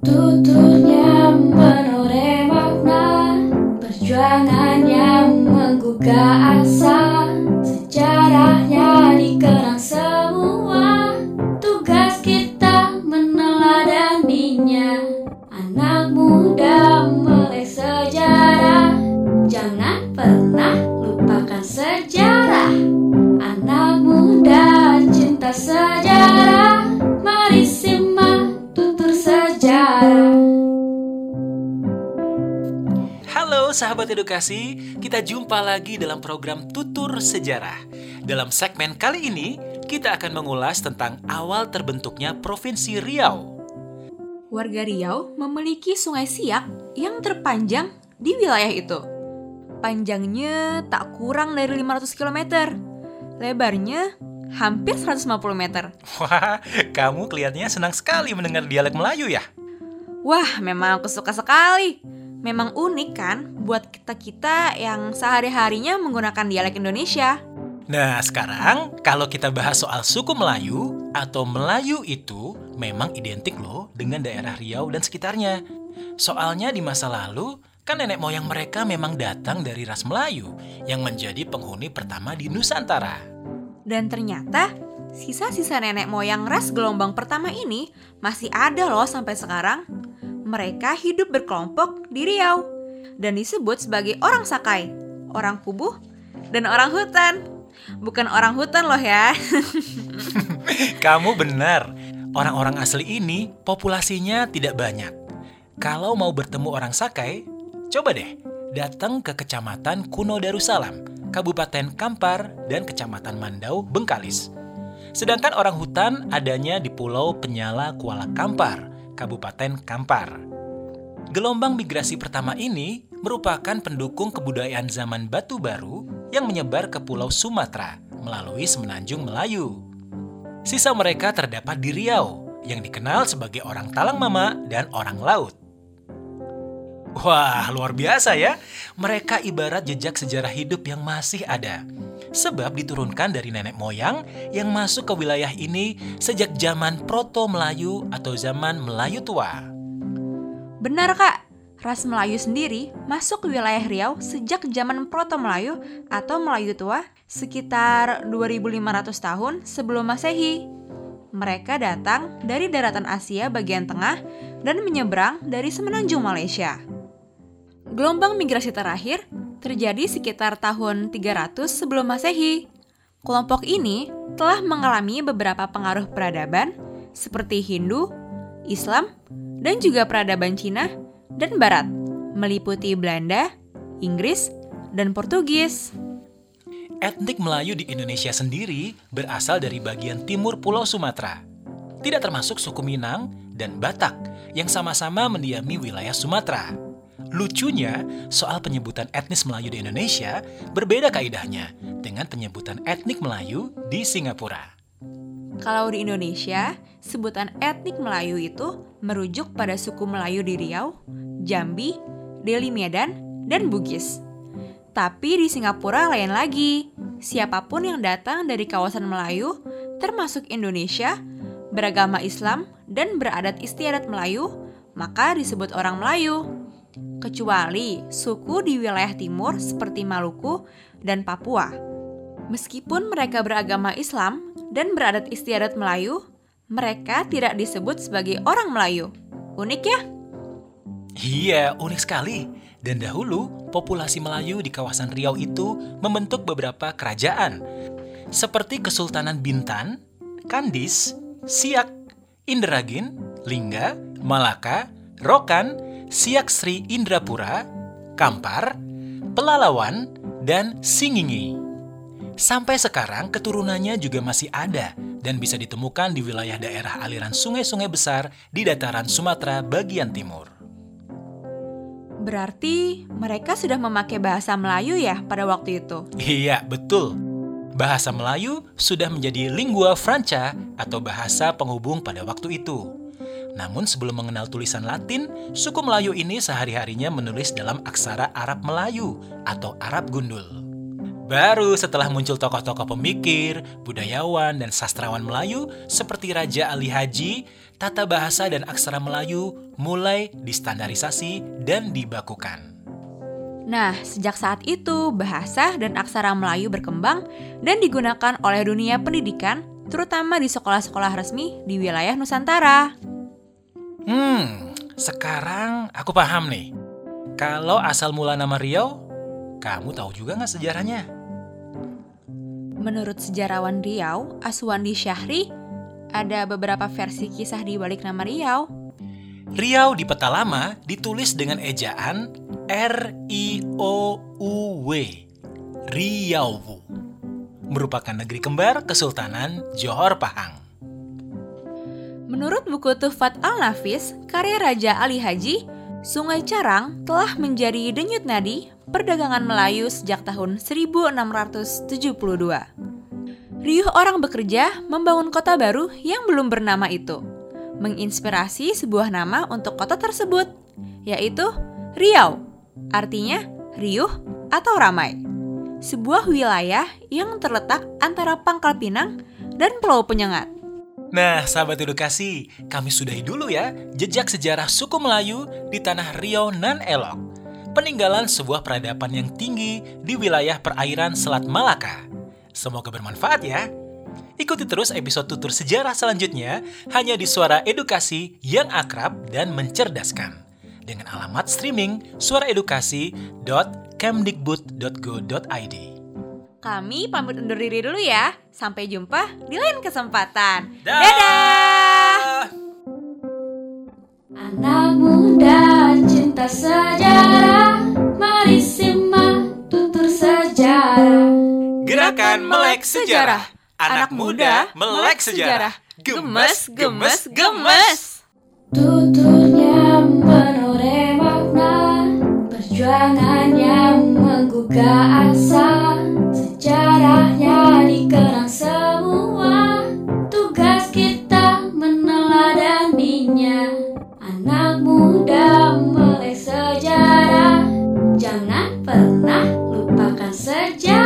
Tuturnya Halo sahabat edukasi, kita jumpa lagi dalam program Tutur Sejarah. Dalam segmen kali ini, kita akan mengulas tentang awal terbentuknya Provinsi Riau. Warga Riau memiliki sungai Siak yang terpanjang di wilayah itu. Panjangnya tak kurang dari 500 km. Lebarnya hampir 150 meter. Wah, kamu kelihatannya senang sekali mendengar dialek Melayu ya? Wah, memang aku suka sekali. Memang unik kan buat kita-kita yang sehari-harinya menggunakan dialek Indonesia. Nah, sekarang kalau kita bahas soal suku Melayu atau Melayu itu memang identik loh dengan daerah Riau dan sekitarnya. Soalnya di masa lalu, kan nenek moyang mereka memang datang dari ras Melayu yang menjadi penghuni pertama di Nusantara. Dan ternyata sisa-sisa nenek moyang ras gelombang pertama ini masih ada loh sampai sekarang. Mereka hidup berkelompok di Riau dan disebut sebagai orang Sakai, orang Pubuh, dan orang hutan. Bukan orang hutan loh ya. Kamu benar, orang-orang asli ini populasinya tidak banyak. Kalau mau bertemu orang Sakai, coba deh datang ke Kecamatan Kuno Darussalam, Kabupaten Kampar, dan Kecamatan Mandau, Bengkalis. Sedangkan orang hutan adanya di Pulau Penyala Kuala Kampar, Kabupaten Kampar. Gelombang migrasi pertama ini merupakan pendukung kebudayaan zaman Batu Baru yang menyebar ke Pulau Sumatera melalui Semenanjung Melayu. Sisa mereka terdapat di Riau, yang dikenal sebagai orang Talang Mama dan orang laut. Wah, luar biasa ya. Mereka ibarat jejak sejarah hidup yang masih ada. Sebab diturunkan dari nenek moyang yang masuk ke wilayah ini sejak zaman Proto Melayu atau zaman Melayu tua. Benar kak, ras Melayu sendiri masuk ke wilayah Riau sejak zaman Proto Melayu atau Melayu tua sekitar 2500 tahun sebelum Masehi. Mereka datang dari daratan Asia bagian tengah dan menyeberang dari semenanjung Malaysia. Gelombang migrasi terakhir terjadi sekitar tahun 300 sebelum Masehi. Kelompok ini telah mengalami beberapa pengaruh peradaban seperti Hindu, Islam, dan juga peradaban Cina dan Barat, meliputi Belanda, Inggris, dan Portugis. Etnik Melayu di Indonesia sendiri berasal dari bagian timur Pulau Sumatera. Tidak termasuk suku Minang dan Batak yang sama-sama mendiami wilayah Sumatera. Lucunya, soal penyebutan etnis Melayu di Indonesia berbeda kaidahnya dengan penyebutan etnik Melayu di Singapura. Kalau di Indonesia, sebutan etnik Melayu itu merujuk pada suku Melayu di Riau, Jambi, Deli Medan, dan Bugis. Tapi di Singapura lain lagi. Siapa pun yang datang dari kawasan Melayu, termasuk Indonesia, beragama Islam, dan beradat istiadat Melayu, maka disebut orang Melayu. Kecuali suku di wilayah timur seperti Maluku dan Papua. Meskipun mereka beragama Islam dan beradat istiadat Melayu, mereka tidak disebut sebagai orang Melayu. Unik ya? Iya, unik sekali. Dan dahulu, populasi Melayu di kawasan Riau itu membentuk beberapa kerajaan, seperti Kesultanan Bintan, Kandis, Siak, Indragin, Lingga, Malaka, Rokan, Siak Sri Indrapura, Kampar, Pelalawan, dan Singingi. Sampai sekarang keturunannya juga masih ada dan bisa ditemukan di wilayah daerah aliran sungai-sungai besar di dataran Sumatera bagian timur. Berarti mereka sudah memakai bahasa Melayu ya pada waktu itu? Iya, betul. Bahasa Melayu sudah menjadi lingua franca atau bahasa penghubung pada waktu itu. Namun sebelum mengenal tulisan Latin, suku Melayu ini sehari-harinya menulis dalam aksara Arab Melayu atau Arab Gundul. Baru setelah muncul tokoh-tokoh pemikir, budayawan, dan sastrawan Melayu seperti Raja Ali Haji, tata bahasa dan aksara Melayu mulai distandarisasi dan dibakukan. Nah, sejak saat itu bahasa dan aksara Melayu berkembang dan digunakan oleh dunia pendidikan, terutama di sekolah-sekolah resmi di wilayah Nusantara. Hmm, sekarang aku paham nih. Kalau asal mula nama Riau, kamu tahu juga nggak sejarahnya? Menurut sejarawan Riau, Aswandi Syahri, ada beberapa versi kisah di balik nama Riau. Riau di peta lama ditulis dengan ejaan R-I-O-U-W, Riau, merupakan negeri kembar Kesultanan Johor Pahang. Menurut buku Tufat Al-Nafis, karya Raja Ali Haji, Sungai Carang telah menjadi denyut nadi perdagangan Melayu sejak tahun 1672. Riuh orang bekerja membangun kota baru yang belum bernama itu, menginspirasi sebuah nama untuk kota tersebut, yaitu Riau, artinya riuh atau ramai. Sebuah wilayah yang terletak antara Pangkal Pinang dan Pulau Penyengat. Nah, sahabat edukasi, kami sudahi dulu ya jejak sejarah suku Melayu di tanah Riau nan elok peninggalan sebuah peradaban yang tinggi di wilayah perairan Selat Malaka. Semoga bermanfaat ya. Ikuti terus episode tutur sejarah selanjutnya hanya di Suara Edukasi yang akrab dan mencerdaskan. Dengan alamat streaming suaraedukasi.kemdikbud.go.id. Kami pamit undur diri dulu ya. Sampai jumpa di lain kesempatan. Dah. Dadah! Anak muda cinta sejarah Mari simak tutur sejarah Gerakan Melek Sejarah. Anak muda melek sejarah. Gemes, gemes, gemes. Tuturnya menoreh makna Perjuangannya menggugah asa Jangan pernah lupakan sejarah